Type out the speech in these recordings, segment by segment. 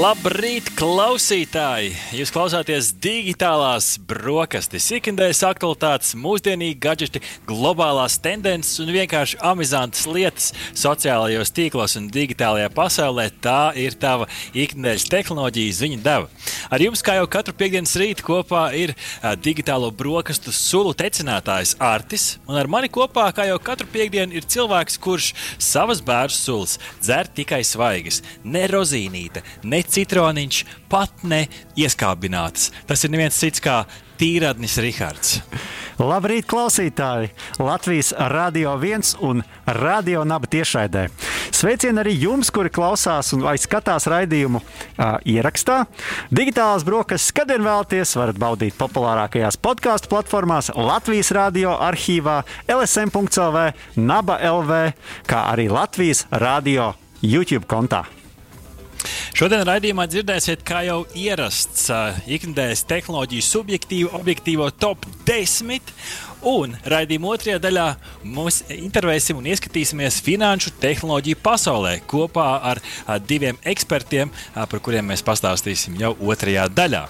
Labrīt, klausītāji! Jūs klausāties digitālās brokastis, ikdienas aktualitātes, mūsdienīgi gadgeti, globālās tendences un vienkārši amizantas lietas sociālajos tīklos un digitālajā pasaulē. Tā ir tava ikdienas tehnoloģija ziņa deva. Ar jums, kā jau katru piekdienas rītu, kopā ir digitālo brokastu sulu tecinātājs Artis, un ar mani kopā, kā jau katru piekdienu, ir cilvēks, kurš savas bērnu sulas dzer tikai svaigas, ne rozīnīta ne citroniņš, pat ne ieskābināts. Tas ir neviens cits kā tīradnis Rihards. Labrīt, klausītāji! Latvijas Rādio 1 un Radio Naba tiešraidē. Sveicieni arī jums, kuri klausās vai skatās raidījumu uh, ierakstā. Digitālās brokastis, kad vien vēlaties, varat baudīt populārākajās podkāstu platformās, Latvijas radio arhīvā, LSM.CLV, Naba LV, kā arī Latvijas radio YouTube kontā. Šodien raidījumā dzirdēsiet, kā jau ierasts, ikdienas tehnoloģiju subjektīvu, objektīvo top 10. Un raidījuma otrajā daļā mēs intervēsim un ieskatīsimies finanšu tehnoloģiju pasaulē kopā ar diviem ekspertiem, par kuriem mēs pastāstīsim jau otrajā daļā.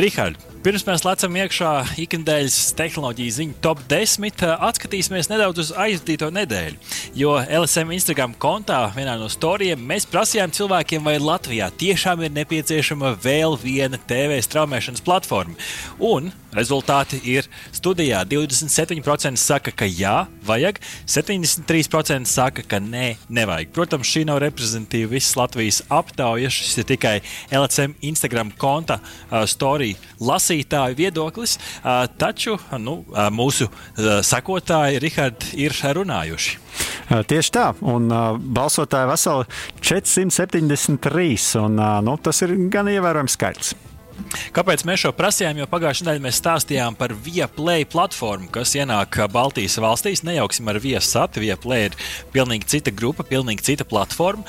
Rihards, Pirms mēs lecam iekšā ikdienas tehnoloģiju ziņu top 10, atskatīsimies nedaudz uz aizdīto nedēļu. Jo LSM Instagram kontā vienā no storijiem mēs prasījām cilvēkiem, vai Latvijā tiešām ir nepieciešama vēl viena TV straumēšanas platforma. Un rezultāti ir studijā. 27% saka, ka jā, vajag, 73% saka, ka nē, nevajag. Protams, šī nav reprezentatīva visas Latvijas aptauja. Šis ir tikai LSM Instagram konta uh, storija lasītāju viedoklis, taču nu, mūsu sekotāji Rihard, ir runājuši. Tieši tā, un uh, balsotāji veseli 473, un uh, nu, tas ir gan ievērojams skaits. Kāpēc mēs šo prasījām? Jo pagājušajā nedēļā mēs stāstījām par Vieplay platformu, kas ienāk Baltijas valstīs. Nejauksim ar Viesatu. Vieplay ir pilnīgi cita grupa, pilnīgi cita platforma.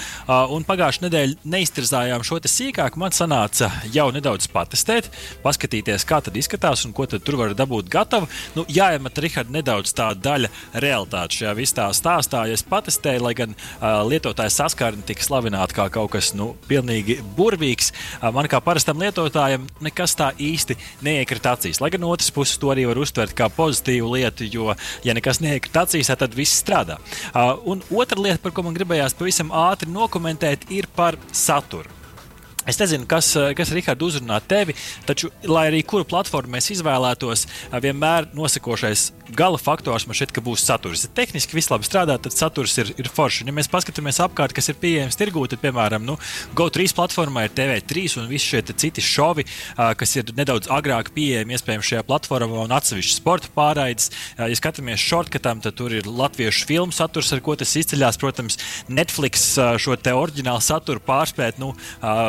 Un pagājušajā nedēļā neiztirzājām šo sīkāk. Man sanāca jau nedaudz patestēt, paskatīties, kā tad izskatās un ko tur var dabūt gatavu. Nu, jāiemet, Rihard, nedaudz tā daļa realitāte šajā visā stāstā. Es patestēju, lai gan uh, lietotāja saskarne tika slavināta kā kaut kas nu, pilnīgi burvīgs, uh, man kā parastam lietotājam nekas tā īsti neiekrita acīs. Lai gan no otras puses to arī var uztvert kā pozitīvu lietu, jo, ja nekas neiekrita acīs, tad viss strādā. Uh, un otra lieta, par ko man gribējās pavisam ātri nokomentēt, ir par saturu. Es nezinu, kas, kas Rihards, uzrunā tevi, taču, lai arī kuru platformu mēs izvēlētos, vienmēr nosakošais gala faktors man šķiet, ka būs saturs. Ja tehniski viss labi strādā, tad saturs ir, ir forši. Ja mēs paskatāmies apkārt, kas ir pieejams tirgū, tad, piemēram, nu, GO3 platformā ir TV3 un visi šie citi šovi, kas ir nedaudz agrāk pieejami iespējams šajā platformā un atsevišķi sporta pārraides. Ja skatāmies shortcutam, tad tur ir latviešu filmu saturs, ar ko tas izceļas. Protams, Netflix šo te oriģinālu saturu pārspēt. Nu,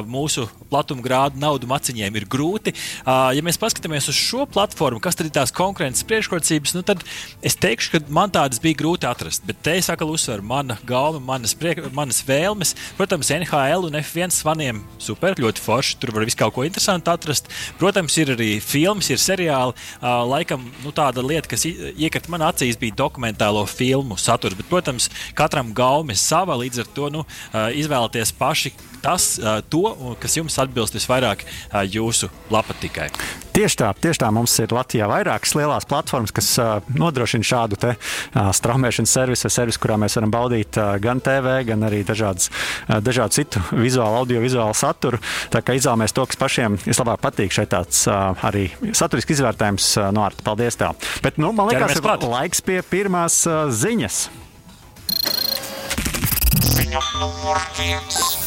mūsu platuma grādu naudu maciņiem ir grūti. Ja mēs paskatāmies uz šo platformu, kas tad ir tās konkurences priekšrocības, nu tad es teikšu, ka man tādas bija grūti atrast. Bet te es atkal uzsveru, mana gauma, manas, priek, manas vēlmes. Protams, NHL un F1 svaniem super, ļoti forši. Tur var visu kaut ko interesantu atrast. Protams, ir arī filmas, ir seriāli. Laikam nu, tāda lieta, kas iekrita manā acīs, bija dokumentālo filmu saturs. Bet, protams, katram gauma ir sava, līdz ar to nu, izvēlēties paši tas, to, kas jums atbilst visvairāk jūsu lapatikai. Tieši tā, tieši tā. Mums ir Latvijā vairākas lielas platformas, kas uh, nodrošina šādu te, straumēšanas servisu, servisu, kurā mēs varam baudīt gan TV, gan arī dažādas, dažādu citu vizuālu, audiovizuālu saturu. Tā kā izvēlamies to, kas pašiem vislabāk patīk. Šeit tāds arī saturisks izvērtējums no Arta. Paldies! Tev. Bet, nu, man liekas, ir laiks pie pirmās ziņas. Ziņa numur viens.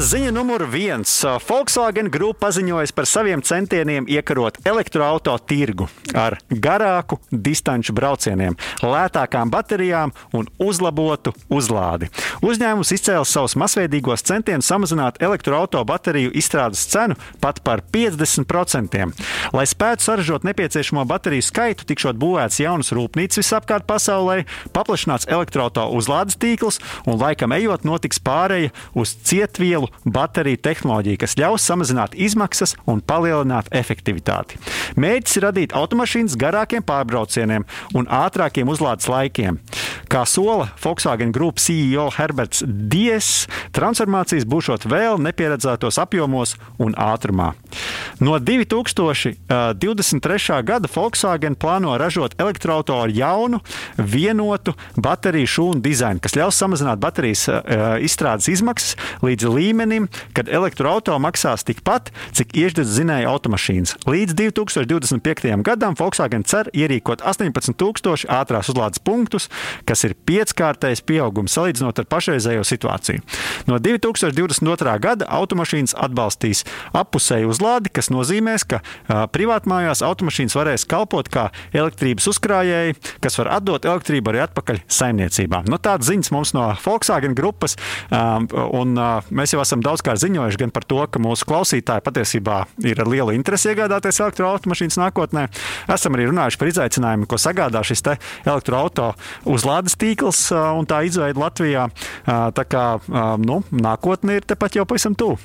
Ziņa numur viens. Volkswagen grupa paziņojas par saviem centieniem iekarot elektroautorātu tirgu ar garāku distanču braucieniem, lētākām baterijām un uzlabotu uzlādi. Uzņēmums izcēla savus masveidīgos centienus samazināt elektroautorātu bateriju izstrādes cenu pat par 50%. Lai spētu saražot nepieciešamo bateriju skaitu, tikšot būvēts jaunas rūpnīcas visapkārt pasaulē, paplašināts elektroautorātu uzlādes tīkls un laikam ejot notiks pāreja uz cietvielu modulu bateriju tehnoloģiju, kas ļaus samazināt izmaksas un palielināt efektivitāti. Mērķis ir radīt automašīnas garākiem pārbraucieniem un ātrākiem uzlādes laikiem. Kā sola Volkswagen Group CEO Herberts Dies, transformācijas būšot vēl nepieredzētos apjomos un ātrumā. No 2023. gada Volkswagen plāno ražot elektroautorātu ar jaunu, vienotu bateriju šūnu dizainu, kas ļaus samazināt baterijas uh, izstrādes izmaksas līdz līmenim, kad elektroautorāta maksās tikpat, cik iešķirts zinēja automašīnas. Līdz 2025. gadam Volkswagen cer ierīkot 18,000 ātrās uzlādes punktus, kas ir pieckārtais pieaugums salīdzinot ar pašreizējo situāciju. No 2022. gada automašīnas atbalstīs appusēju uzlādi, kas nozīmēs, ka privātmājās automašīnas varēs kalpot kā elektrības uzkrājēji, kas var atdot elektrību arī atpakaļ saimniecībā. Nu, Tādas ziņas mums no Volkswagen grupas, um, un uh, mēs jau esam daudzkārt ziņojuši gan par to, ka mūsu klausītāji patiesībā ir ar lielu interesi iegādāties elektroautomašīnas nākotnē. Esam arī runājuši par izaicinājumu, ko sagādā šis elektroautorāta uzlādes tīkls un tā izveide Latvijā. Tā kā nu, nākotne ir tepat jau pavisam tuvu.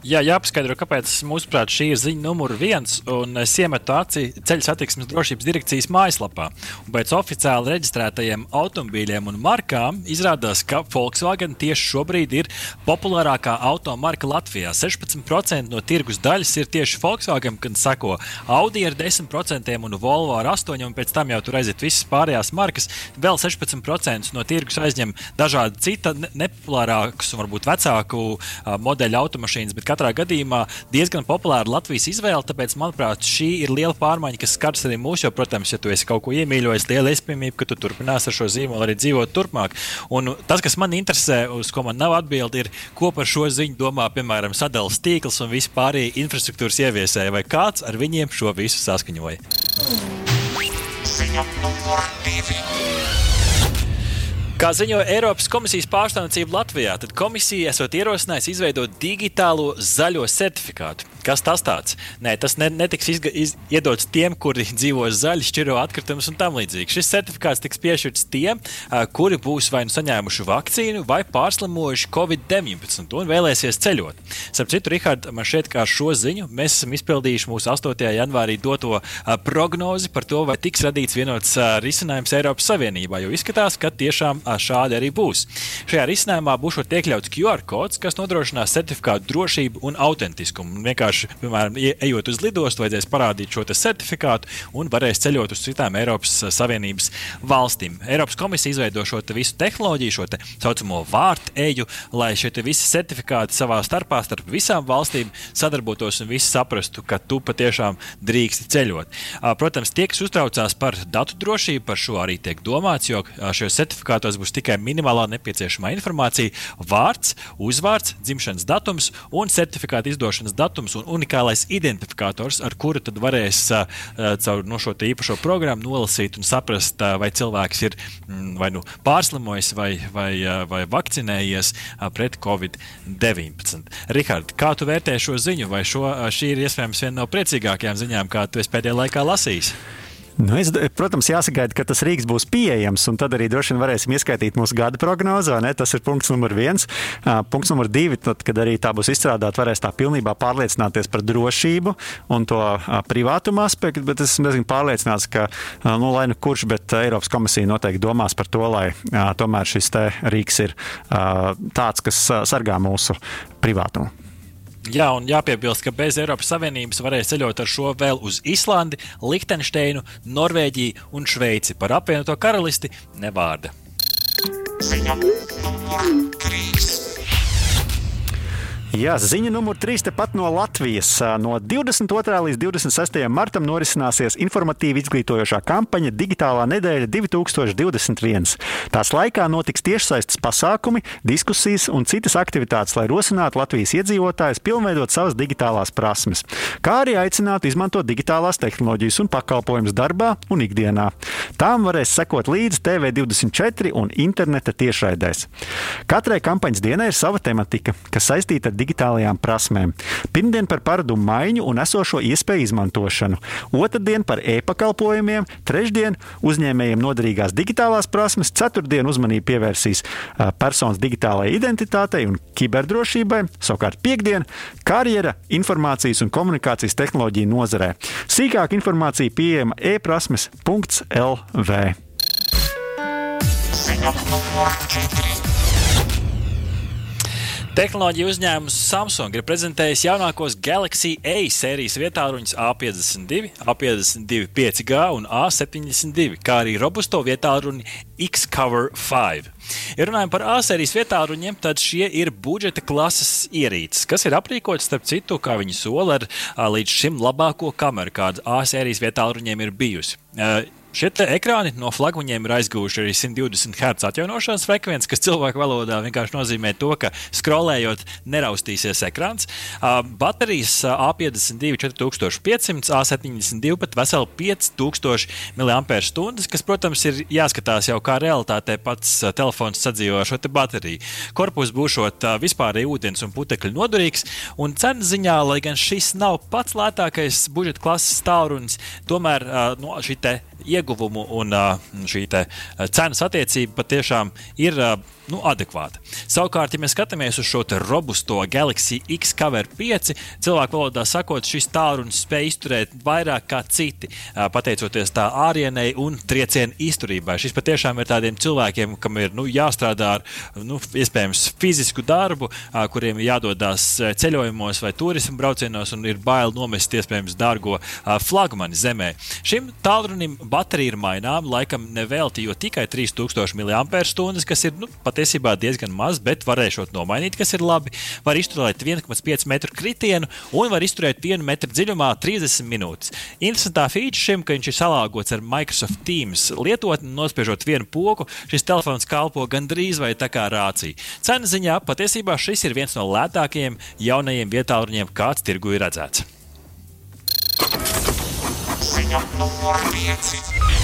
Jā, jāpaskaidro, kāpēc mūsuprāt šī ir ziņa numur viens. Es iemetu aci ceļu satiksmes drošības direkcijas mājaslapā. Un pēc oficiāli reģistrētajiem automobīļiem un markām izrādās, ka Volkswagen tieši šobrīd ir populārākā automarka Latvijā. 16% no tirgus daļas ir tieši Volkswagen, kad sako Audi ar 10% un Volvo ar 8%, un pēc tam jau tur aiziet visas pārējās markas. Vēl 16% no tirgus aizņem dažādi cita nepopulārākas un varbūt vecāku modeļu automašīnas katrā gadījumā diezgan populāra Latvijas izvēle. Tāpēc, manuprāt, šī ir liela pārmaiņa, kas skars arī mūs. Jo, protams, ja tu esi kaut ko iemīļojis, liela iespējamība, ka tu turpināsi ar šo zīmolu arī dzīvot turpmāk. Un tas, kas man interesē, uz ko man nav atbildi, ir, ko par šo ziņu domā, piemēram, sadalījums tīkls un vispārējie infrastruktūras ieviesēji, vai kāds ar viņiem šo visu saskaņoja. Ziņa numur divi. Kā ziņo Eiropas komisijas pārstāvniecība Latvijā, tad komisija esot ierosinājusi izveidot digitālo zaļo certifikātu. Kas tas tāds? Nē, tas ne, netiks izga, iz, iedots tiem, kuri dzīvo zaļi, šķiro atkritumus un tam līdzīgi. Šis certifikāts tiks piešķirts tiem, kuri būs vai nu saņēmuši vakcīnu, vai pārslimojuši Covid-19 un vēlēsies ceļot. Starp citu, Rihard, man šķiet, ka ar šo ziņu mēs esam izpildījuši mūsu 8. janvārī doto prognozi par to, vai tiks radīts vienots risinājums Eiropas Savienībā, jo izskatās, ka tiešām šādi arī būs. Šajā risinājumā būs iekļauts QR kods, kas nodrošinās certifikātu drošību un autentiskumu. Un vienkārši, piemēram, ejot uz lidostu, vajadzēs parādīt šo certifikātu un varēs ceļot uz citām Eiropas Savienības valstīm. Eiropas komisija izveido šo te visu tehnoloģiju, šo tā saucamo vārtu eju, lai šie visi certifikāti savā starpā, starp visām valstīm sadarbotos un visi saprastu, ka tu patiešām drīksti ceļot. Protams, tie, kas uztraucās par datu drošību, par šo arī tiek domāts, jo šajos certifikātos būs tikai minimālā nepieciešamā informācija - vārds, uzvārds, dzimšanas datums un certifikāta izdošanas datums un unikālais identifikators, ar kuru tad varēs caur no šo īpašo programmu nolasīt un saprast, vai cilvēks ir mm, vai nu pārslimojis vai, vai, vai vakcinējies pret covid-19. Rihard, kā tu vērtē šo ziņu, vai šo, šī ir iespējams viena no priecīgākajām ziņām, kā tu pēdējā laikā lasījis? Nu, es, protams, jāsagaida, ka tas rīks būs pieejams, un tad arī droši vien varēsim ieskaitīt mūsu gada prognozi. Tas ir punkts numur viens. Uh, punkts numur divi, tad, kad arī tā būs izstrādāta, varēs tā pilnībā pārliecināties par drošību un to uh, privātumu aspektu. Bet es esmu diezgan pārliecināts, ka, uh, nu, lai nu kurš, bet Eiropas komisija noteikti domās par to, lai tomēr šis rīks ir tāds, kas sargā mūsu privātumu. Jā, un jāpiebilst, ka bez Eiropas Savienības varēs ceļot ar šo vēl uz Islandi, Liechtensteinu, Norvēģiju un Šveici. Par apvienoto karalisti nevārda. Ziņa numur 3. Jā, ziņa numur 3 tepat no Latvijas. No 22. līdz 26. martam norisināsies informatīva izglītojošā kampaņa Digitālā nedēļa 2021. Tās laikā notiks tiešsaistes pasākumi, diskusijas un citas aktivitātes, lai rosinātu Latvijas iedzīvotājus pilnveidot savas digitālās prasmes, kā arī aicinātu izmantot digitālās tehnoloģijas un pakalpojumus darbā un ikdienā. Tām varēs sekot līdzi TV24 un interneta tiešraidēs. Katrai kampaņas dienai ir sava tematika, kas saistīta ar digitālajām prasmēm. Pirmdien par paradumu maiņu un esošo iespēju izmantošanu, otrdien par e-pakalpojumiem, trešdien uzņēmējiem noderīgās digitālās prasmes, ceturtdien uzmanību pievērsīs personas digitālajai identitātei un kiberdrošībai, savukārt piekdien karjera, informācijas un komunikācijas tehnoloģiju nozarē. Sīkāk informācija pieejama e-prasmes.lv. 4. Tehnoloģija uzņēmums Samsung ir prezentējis jaunākos Galaxy A sērijas vietāluņus A52, A52 5G un A72, kā arī robusto vietāluņu Xcover 5. Ja runājam par A sērijas vietāluņiem, tad šie ir budžeta klases ierīces, kas ir aprīkotas, starp citu, kā viņi sola ar līdz šim labāko kameru, kāda A sērijas vietāluņiem ir bijusi. Šie ekrāni no flagmaņiem ir aizgūši arī 120 Hz atjaunošanas frekvenci, kas cilvēku valodā vienkārši nozīmē to, ka skrolējot, neraustīsies ekrāns. Baterijas A52 4500, A72 pat veseli 5000 mAh, kas, protams, ir jāskatās jau kā realitātē pats telefons sadzīvo šo bateriju. Korpus būšot vispārēji ūdens un putekļu nodurīgs, un cenas ziņā, lai gan šis nav pats lētākais budžeta klases tālrunis, tomēr no šī ieguvumu un šī cenas attiecība patiešām ir nu, adekvāta. Savukārt, ja mēs skatāmies uz šo robusto Galaxy X Cover 5, cilvēku valodā sakot, šis tālrunis spēj izturēt vairāk kā citi, pateicoties tā ārienei un triecienu izturībai. Šis patiešām ir tādiem cilvēkiem, kam ir nu, jāstrādā ar nu, iespējams fizisku darbu, kuriem jādodas ceļojumos vai turismu braucienos un ir bail nomest iespējams dārgo flagmani zemē. Šim tālrunim baterija ir maināma, laikam nevelti, jo tikai 3000 mAh, kas ir nu, patiesībā diezgan maz, bet varēšot nomainīt, kas ir labi. Var izturēt 1,5 metru kritienu un var izturēt 1 metru dziļumā 30 minūtes. Interesantā feature šim, ka viņš ir salāgots ar Microsoft Teams lietotni, nospiežot vienu pogu, šis telefons kalpo gandrīz vai tā kā rācija. Cena ziņā patiesībā šis ir viens no lētākajiem jaunajiem vietāluņiem, kāds tirgu ir redzēts. Ziņa numur 5.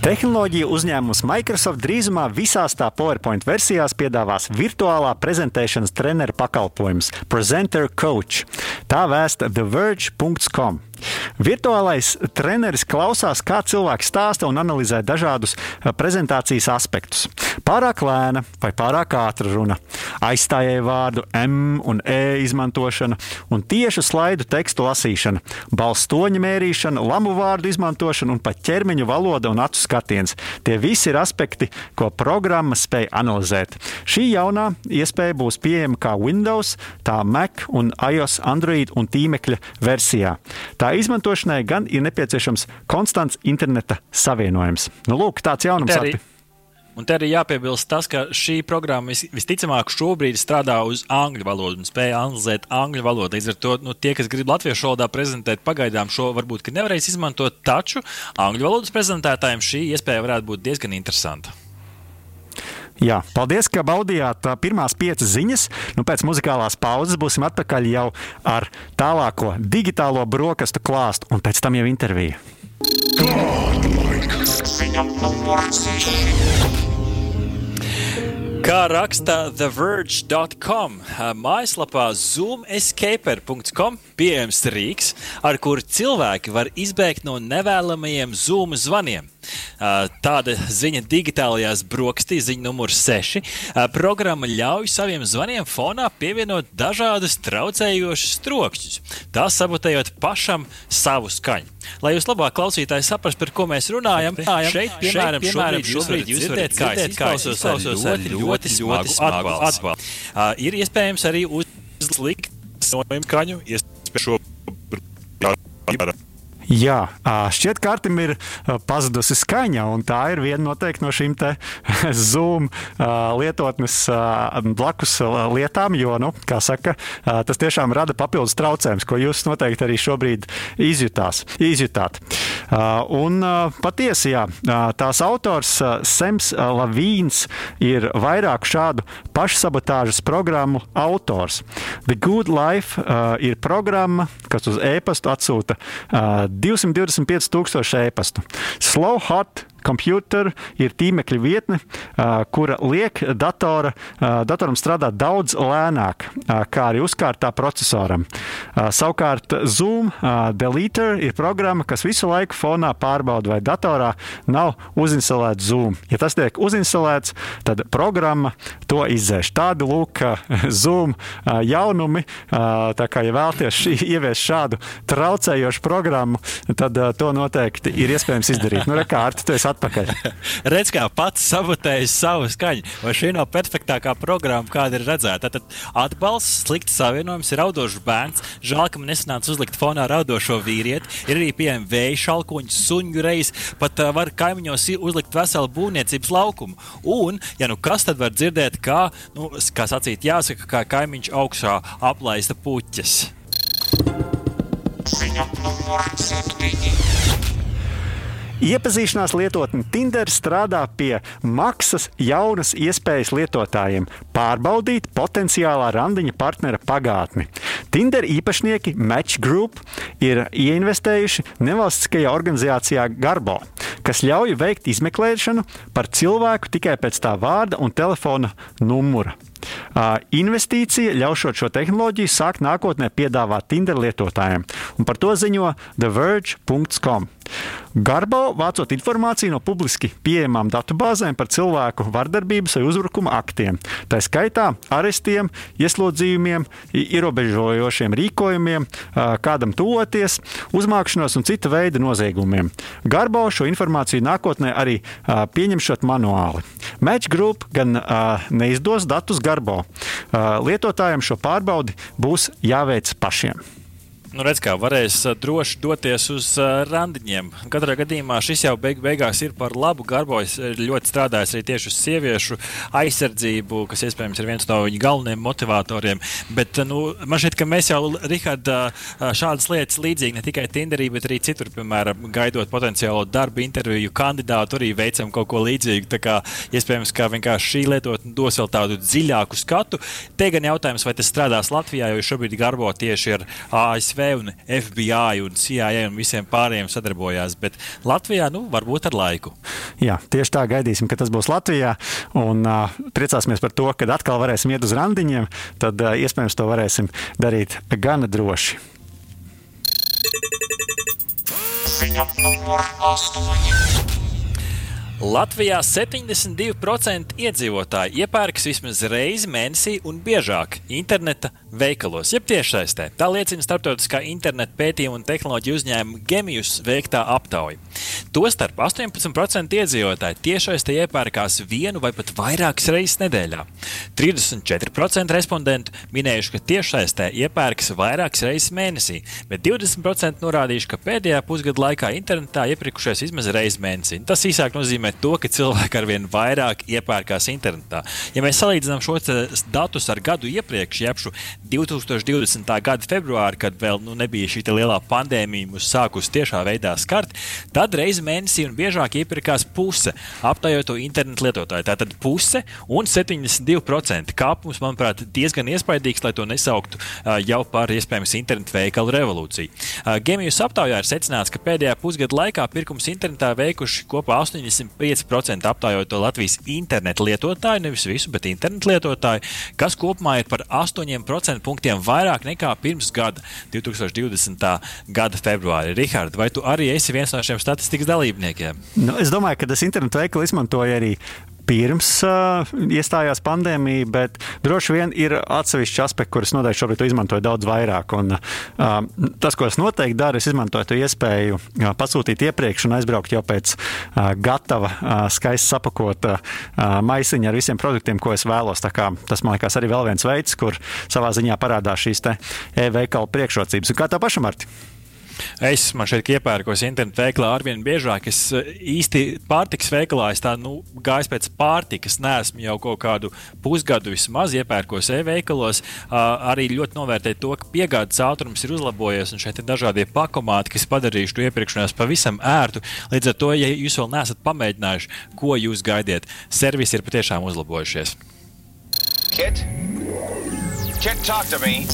Tehnoloģija uzņēmums Microsoft drīzumā visās tā PowerPoint versijās piedāvās virtuālā prezentēšanas treneru pakalpojumus Presenter Coach. Tā vēsta TheVerge.com. Virtuālais treneris klausās, kā cilvēks stāsta un analizē dažādus eh, prezentācijas aspektus. Pārāk lēna vai pārāk ātra runa, aizstājēju vārdu M un E izmantošana un tiešu slaidu tekstu lasīšana, balstoņa mērīšana, lamu vārdu izmantošana un pat ķermeņa valoda un acu skatiens. Tie visi ir aspekti, ko programma spēj analizēt. Šī jaunā iespēja būs pieejama kā Windows, tā Mac un iOS, Android un tīmekļa versijā. Tā Tā izmantošanai gan ir nepieciešams konstants interneta savienojums. Nu, lūk, tāds jaunums. Arī, Un te arī jāpiebilst tas, ka šī programma visticamāk šobrīd strādā uz angļu valodu un spēja analizēt angļu valodu. Līdz ar to nu, tie, kas grib latviešu valodā prezentēt, pagaidām šo varbūt nevarēs izmantot, taču angļu valodas prezentētājiem šī iespēja varētu būt diezgan interesanta. Jā, paldies, ka baudījāt pirmās piecas ziņas. Nu, pēc muzikālās pauzes būsim atpakaļ jau ar tālāko digitālo brokastu klāstu un pēc tam jau interviju. Kā raksta TheVerge.com, mājaslapā zoomescaper.com pieejams rīks, ar kuru cilvēki var izbēgt no nevēlamajiem Zoom zvaniem. Tāda ziņa digitālajās brokastīs, ziņa numur 6. Programma ļauj saviem zvaniem fonā pievienot dažādus traucējošus trokšņus, tā sabotējot pašam savu skaņu. Lai jūs labāk klausītāji saprastu, par ko mēs runājam, šeit, piemēram, šeit, piemēram šobrīd jūs varat dzirdēt, kā es izklausos ar ļoti, ļoti smagu atbalstu. Uh, ir iespējams arī uzlikt skaņu, iespējams šo Jā, šķiet, ka Artim ir pazudusi skaņa, un tā ir viena no šīm Zoom lietotnes blakus lietām, jo, nu, kā saka, tas tiešām rada papildus traucējumus, ko jūs noteikti arī šobrīd izjutās, izjutāt. Un patiesi, jā, tās autors Sems Lavīns ir vairāk šādu pašsabotāžas programmu autors. The Good Life ir programma, kas uz e-pastu atsūta 225,000 e-pastu. Slow Hot Computer ir tīmekļa vietne, kura liek datora, datoram strādāt daudz lēnāk, kā arī uzkārtā procesoram. Savukārt Zoom Deleter ir programma, kas visu laiku fonā pārbauda, vai datorā nav uzinstalēts Zoom. Ja tas tiek uzinstalēts, tad programma to izdzēš. Tādi lūk, Zoom jaunumi. Tā kā ja vēlaties ieviest šādu traucējošu programmu, tad to noteikti ir iespējams izdarīt. Nu, rekā, Arti, tu esi atpakaļ. Redz, kā pats sabotējis savu skaņu. Vai šī nav perfektākā programma, kāda ir redzēta? Tad atbalsts, slikts savienojums, ir raudošs bērns. Žēl, ka man nesanāca uzlikt fonā raudošo vīrieti. Ir arī pieejami vēja šalkoņi, suņu reizes, pat uh, var kaimiņos uzlikt veselu būvniecības laukumu. Un, ja nu kas tad var dzirdēt, kā, nu, kā sacīt, jāsaka, kā kaimiņš augšā aplaista puķes. Ziņa numur 7. Iepazīšanās lietotne Tinder strādā pie maksas jaunas iespējas lietotājiem pārbaudīt potenciālā randiņa partnera pagātni. Tinder īpašnieki Match Group ir ieinvestējuši nevalstiskajā organizācijā Garbo, kas ļauj veikt izmeklēšanu par cilvēku tikai pēc tā vārda un telefona numura. Investīcija ļaušot šo tehnoloģiju sākt nākotnē piedāvāt Tinder lietotājiem, un par to ziņo TheVerge.com. Garbo vācot informāciju no publiski pieejamām datubāzēm par cilvēku vardarbības vai uzbrukuma aktiem, tā skaitā arestiem, ieslodzījumiem, ierobežojošiem rīkojumiem, kādam tuvoties, uzmākšanos un cita veida noziegumiem. Garbo šo informāciju nākotnē arī pieņemšot manuāli. Match Group gan neizdos datus Garbo. Lietotājiem šo pārbaudi būs jāveic pašiem. Nu, redz, kā varēs droši doties uz uh, randiņiem. Katrā gadījumā šis jau beig beigās ir par labu. Garbojas ļoti strādājis arī tieši uz sieviešu aizsardzību, kas iespējams ir viens no viņa galvenajiem motivatoriem. Bet nu, man šķiet, ka mēs jau, Rihard, šādas lietas līdzīgi ne tikai Tinderī, bet arī citur, piemēram, gaidot potenciālo darbu interviju kandidātu, arī veicam kaut ko līdzīgu. Tā kā iespējams, ka vienkārši šī lietotne dos vēl tādu dziļāku skatu. Te gan jautājums, vai tas strādās Latvijā, jo šobrīd Garbo tieši ir ASV un FBI un CIA un visiem pārējiem sadarbojās. Bet Latvijā, nu, varbūt ar laiku. Jā, tieši tā gaidīsim, ka tas būs Latvijā. Un uh, priecāsimies par to, ka atkal varēsim iet uz randiņiem. Tad uh, iespējams to varēsim darīt gana droši. Ziņa numur 8. Latvijā 72% iedzīvotāji iepērkas vismaz reizi mēnesī un biežāk interneta veikalos, jeb tiešsaistē. Tā liecina starptautiskā interneta pētījuma un tehnoloģiju uzņēmuma Gemijus veiktā aptauja. Tostarp 18% iedzīvotāji tiešsaistē iepērkās vienu vai pat vairākas reizes nedēļā. 34% respondentu minējuši, ka tiešsaistē iepērkas vairākas reizes mēnesī, bet 20% norādījuši, ka pēdējā pusgada laikā internetā iepirkušies vismaz reizi mēnesī. Tas īsāk nozīmē nozīmē to, ka cilvēki arvien vairāk iepērkās internetā. Ja mēs salīdzinām šos datus ar gadu iepriekš, jeb 2020. gada februāri, kad vēl nu, nebija šī lielā pandēmija, mums sākus tiešā veidā skart, tad reizi mēnesī un biežāk iepirkās puse aptaujāto internetu lietotāju. Tātad puse un 72% kāpums, manuprāt, diezgan iespaidīgs, lai to nesauktu jau par iespējams internetu veikalu revolūciju. Gemijas aptaujā ir secināts, ka pēdējā pusgada laikā pirkums internetā veikuši kopā 80 5% aptaujot to Latvijas internetu lietotāju, nevis visu, bet internetu lietotāju, kas kopumā ir par 8% punktiem vairāk nekā pirms gada, 2020. gada februārī. Rihards, vai tu arī esi viens no šiem statistikas dalībniekiem? Nu, es domāju, ka tas internetu veikalu izmantoja arī pirms uh, iestājās pandēmija, bet droši vien ir atsevišķi aspekti, kurus noteikti šobrīd izmantoju daudz vairāk. Un, uh, tas, ko es noteikti daru, es izmantoju to iespēju uh, pasūtīt iepriekš un aizbraukt jau pēc uh, gatava, uh, skaisti sapakota uh, maisiņa ar visiem produktiem, ko es vēlos. Tas man liekas arī vēl viens veids, kur savā ziņā parādās šīs e-veikala priekšrocības. Un kā tā pašam, Marti? Es man šeit iepērkos internetu veikalā arvien biežāk. Es eh, īsti pārtiks veikalā es tā nu, gāju pēc pārtikas. Nesmu jau kaut kādu pusgadu vismaz iepērkos e-veikalos. Arī ļoti novērtēju to, ka piegādes ātrums ir uzlabojies un šeit ir dažādie pakomāti, kas padarījuši to iepirkšanos pavisam ērtu. Līdz ar to, ja jūs vēl neesat pamēģinājuši, ko jūs gaidiet, servisi ir patiešām uzlabojušies. Kit? Kit, talk to me!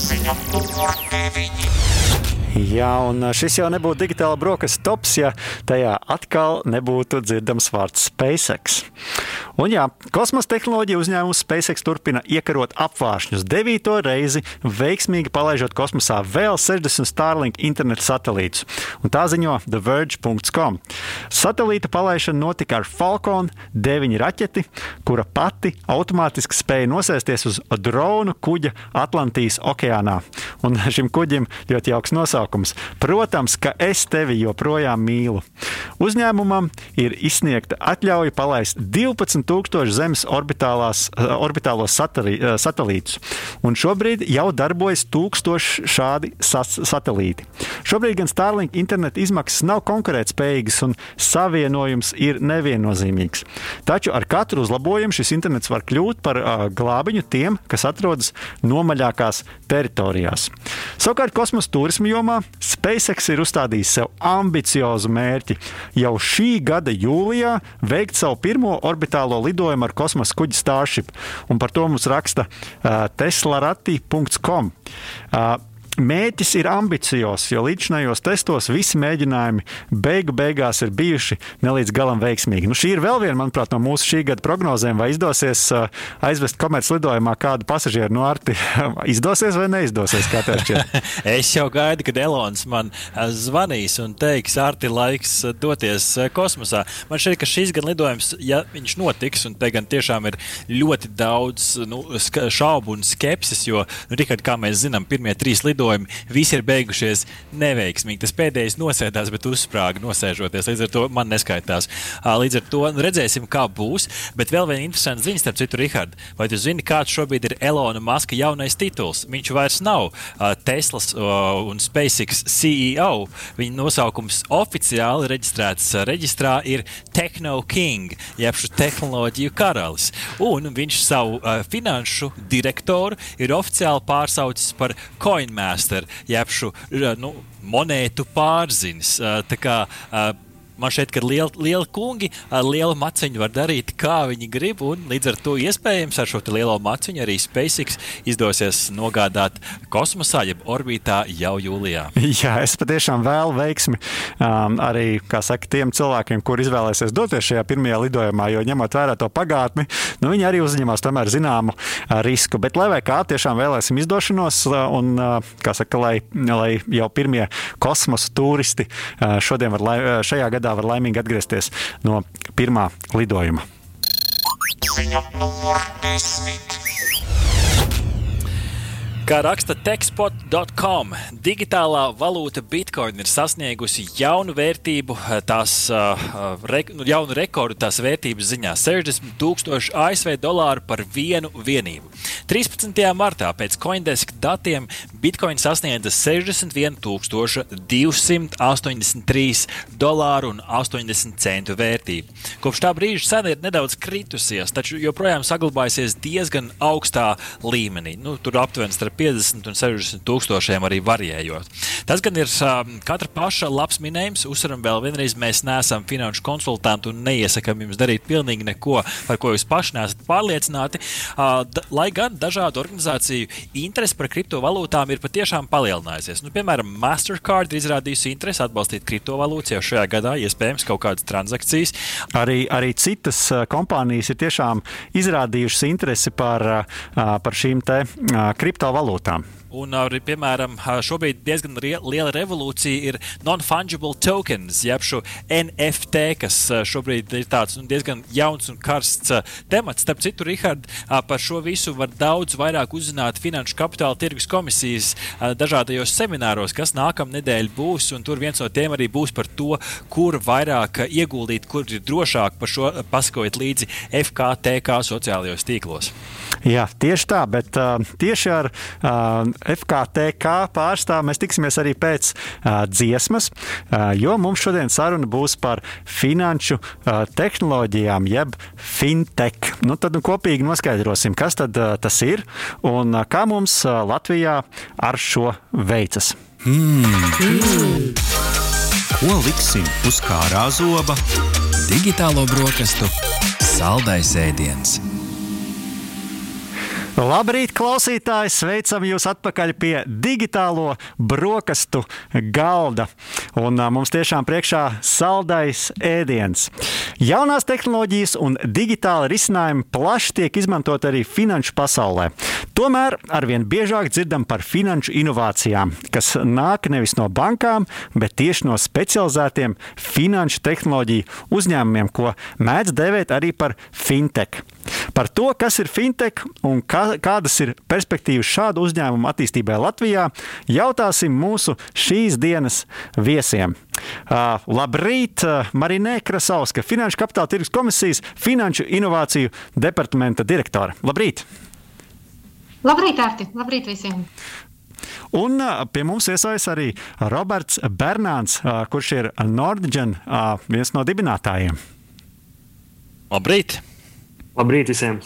Jā, un šis jau nebūtu digitāla brokastu tops, ja tajā atkal nebūtu dzirdams vārds SpaceX. Un jā, kosmosa tehnoloģija uzņēmums SpaceX turpina iekarot apvāršņus devīto reizi, veiksmīgi palaižot kosmosā vēl 60 Starlink interneta satelītus. Un tā ziņo TheVerge.com. Satelīta palaišana notika ar Falcon 9 raķeti, kura pati automātiski spēja nosēsties uz drona kuģa Atlantijas okeānā. Un šim kuģim ļoti jauks nosaukums. Protams, ka es tevi joprojām mīlu. Uzņēmumam ir izsniegta atļauja palaist 12,000 Zemes orbitālos satelītus, un šobrīd jau darbojas 1000 šādi satelīti. Šobrīd gan Starlink interneta izmaksas nav konkurētspējīgas un savienojums ir neviennozīmīgs. Taču ar katru uzlabojumu šis internets var kļūt par uh, glābiņu tiem, kas atrodas nomaļākās teritorijās. Savukārt kosmosa turismu jomā SpaceX ir uzstādījis sev ambiciozu mērķi jau šī gada jūlijā veikt savu pirmo orbitālo lidojumu ar kosmosa kuģi Starship, un par to mums raksta uh, teslarati.com. Uh, Mēķis ir ambiciozs, jo līdzinājos testos visi mēģinājumi beigu beigās ir bijuši nelīdz galam veiksmīgi. Nu, šī ir vēl viena, manuprāt, no mūsu šī gada prognozēm, vai izdosies uh, aizvest komerclidojumā kādu pasažieru no Arti. izdosies vai neizdosies? es jau gaidu, kad Elonas man uh, zvanīs un teiks, Arti, laiks uh, doties kosmosā. Man šķiet, ka šīs gan lidojums, ja viņš notiks, un te gan tiešām ir ļoti daudz nu, šaubu un skepsis, jo, nu, Rikard, kā mēs zinām, pirmie trīs lidojumi lidojumi visi ir beigušies neveiksmīgi. Tas pēdējais nosēdās, bet uzsprāga nosēžoties. Līdz ar to man neskaitās. Līdz ar to nu, redzēsim, kā būs. Bet vēl viena interesanta ziņa, starp citu, Rihard, vai tu zini, kāds šobrīd ir Elona Maska jaunais tituls? Viņš vairs nav Teslas un SpaceX CEO. Viņa nosaukums oficiāli reģistrēts reģistrā ir Techno King, jeb šo tehnoloģiju karalis. Un viņš savu finanšu direktoru ir oficiāli pārsaucis par Coinmaster master, jeb šo nu, monētu pārzinis. Tā kā Man šeit, ka lieli, lieli kungi ar lielu maciņu var darīt, kā viņi grib, līdz ar to iespējams ar šo lielo maciņu arī SpaceX izdosies nogādāt kosmosā, jeb orbītā jau jūlijā. Jā, es patiešām vēlu veiksmi um, arī saka, tiem cilvēkiem, kur izvēlēsies doties šajā pirmajā lidojumā, jo ņemot vērā to pagātni, nu, viņi arī uzņemas tomēr zināmu uh, risku. Bet, lai kā tiešām vēlēsim izdošanos, uh, un uh, saka, lai, lai jau pirmie kosmosa turisti šodien var šajā gadā gadā var laimīgi atgriezties no pirmā lidojuma. Ziņa numur desmit. Kā raksta techspot.com, digitālā valūta Bitcoin ir sasniegusi jaunu vērtību, tās uh, re, nu, jaunu rekordu tās vērtības ziņā - 60 tūkstoši ASV dolāru par vienu vienību. 13. martā pēc Coindesk datiem Bitcoin sasniedza 61,283 dolāru un 80 centu vērtību. Kopš tā brīža cena ir nedaudz kritusies, taču joprojām saglabājusies diezgan augstā līmenī. Nu, tur aptuveni starp 50 un 60 tūkstošiem arī varējot. Tas gan ir um, katra paša labs minējums. Uzsveram vēl vienreiz, mēs neesam finanšu konsultanti un neiesakām jums darīt pilnīgi neko, par ko jūs paši neesat pārliecināti. Uh, lai gan dažādu organizāciju interese par kriptovalūtām ir patiešām palielinājusies. Nu, piemēram, Mastercard ir izrādījusi interesi atbalstīt kriptovalūtas jau šajā gadā, iespējams, kaut kādas transakcijas. Arī, arī citas uh, kompānijas ir tiešām izrādījušas interesi par, uh, par šīm kriptovalūtām valūtām. Un arī, piemēram, šobrīd diezgan liela revolūcija ir non-fungible tokens, jeb šo NFT, kas šobrīd ir tāds nu, diezgan jauns un karsts temats. Starp citu, Rihard, par šo visu var daudz vairāk uzzināt Finanšu kapitāla tirgus komisijas dažādajos semināros, kas nākamā nedēļa būs. Tur viens no tiem arī būs par to, kur vairāk ieguldīt, kur ir drošāk par šo pasakojiet līdzi FKTK sociālajos tīklos. Jā, tieši tā, bet uh, tieši ar uh, FKTK pārstāvu mēs tiksimies arī pēc uh, dziesmas, uh, jo mums šodien saruna būs par finanšu uh, tehnoloģijām, jeb fintech. Nu, tad nu, kopīgi noskaidrosim, kas tad, uh, tas ir un uh, kā mums uh, Latvijā ar šo veicas. Mm. Mm. Ko liksim uz kārā zoba? Digitālo brokastu saldais ēdiens. Labrīt, klausītāji! Sveicam jūs atpakaļ pie digitālo brokastu galda. Un mums tiešām priekšā saldais ēdiens. Jaunās tehnoloģijas un digitāla risinājumi plaši tiek izmantot arī finanšu pasaulē. Tomēr arvien biežāk dzirdam par finanšu inovācijām, kas nāk nevis no bankām, bet tieši no specializētiem finanšu tehnoloģiju uzņēmumiem, ko mēdz dēvēt arī par fintech. Par to, kas ir fintech un kā, kādas ir perspektīvas šādu uzņēmumu attīstībai Latvijā, jautāsim mūsu šīs dienas viesiem. Uh, labrīt, uh, Marinē Krasauska, Finanšu kapitāla tirgus komisijas Finanšu inovāciju departamenta direktore. Labrīt! Labrīt, Arti! Labrīt visiem! Un pie mums iesaistās arī Roberts Bernāns, kurš ir Nordgen, uh, viens no dibinātājiem. Labrīt! Labrīt visiem!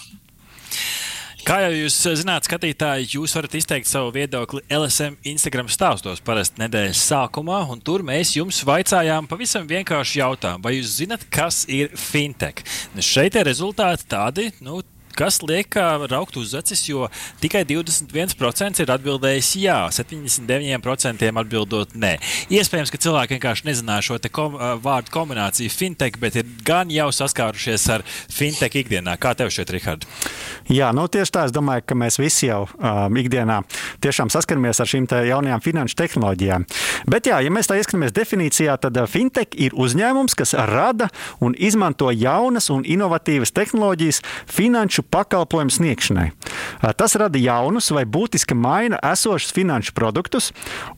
Kā jau jūs zināt, skatītāji, jūs varat izteikt savu viedokli LSM Instagram stāstos parasti nedēļas sākumā, un tur mēs jums vaicājām pavisam vienkāršu jautājumu. Vai jūs zinat, kas ir fintech? Nu, šeit ir rezultāti tādi, nu, kas liek raukt uz acis, jo tikai 21% ir atbildējis jā, 79% atbildot nē. Iespējams, ka cilvēki vienkārši nezināja šo kom vārdu kombināciju fintech, bet ir gan jau saskārušies ar fintech ikdienā. Kā tev šķiet, Rihard? Jā, nu tieši tā. Es domāju, ka mēs visi jau um, ikdienā tiešām saskaramies ar šīm jaunajām finanšu tehnoloģijām. Bet, jā, ja mēs tā ieskatāmies definīcijā, tad fintech ir uzņēmums, kas rada un izmanto jaunas un inovatīvas tehnoloģijas finanšu pakalpojumu sniegšanai. Tas rada jaunus vai būtiski maina esošus finanšu produktus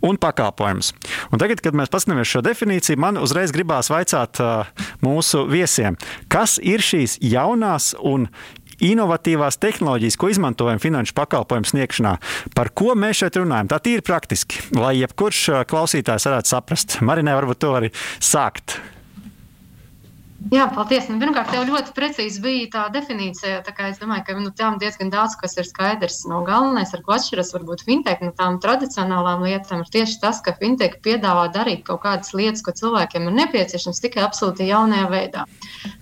un pakalpojumus. Un tagad, kad mēs paskatāmies šo definīciju, man uzreiz gribās vaicāt mūsu viesiem, kas ir šīs jaunās un inovatīvās tehnoloģijas, ko izmantojam finanšu pakalpojumu sniegšanā. Par ko mēs šeit runājam? Tā ir praktiski, lai jebkurš klausītājs varētu saprast. Marinē, varbūt to arī sākt. Jā, paldies. Nu, pirmkārt, tev ļoti precīzi bija tā definīcija. Tā es domāju, ka nu, tam diezgan daudz kas ir skaidrs. No galvenais, ar ko atšķiras varbūt fintech no tām tradicionālām lietām, ir tieši tas, ka fintech piedāvā darīt kaut kādas lietas, ko cilvēkiem ir nepieciešams tikai absolūti jaunajā veidā.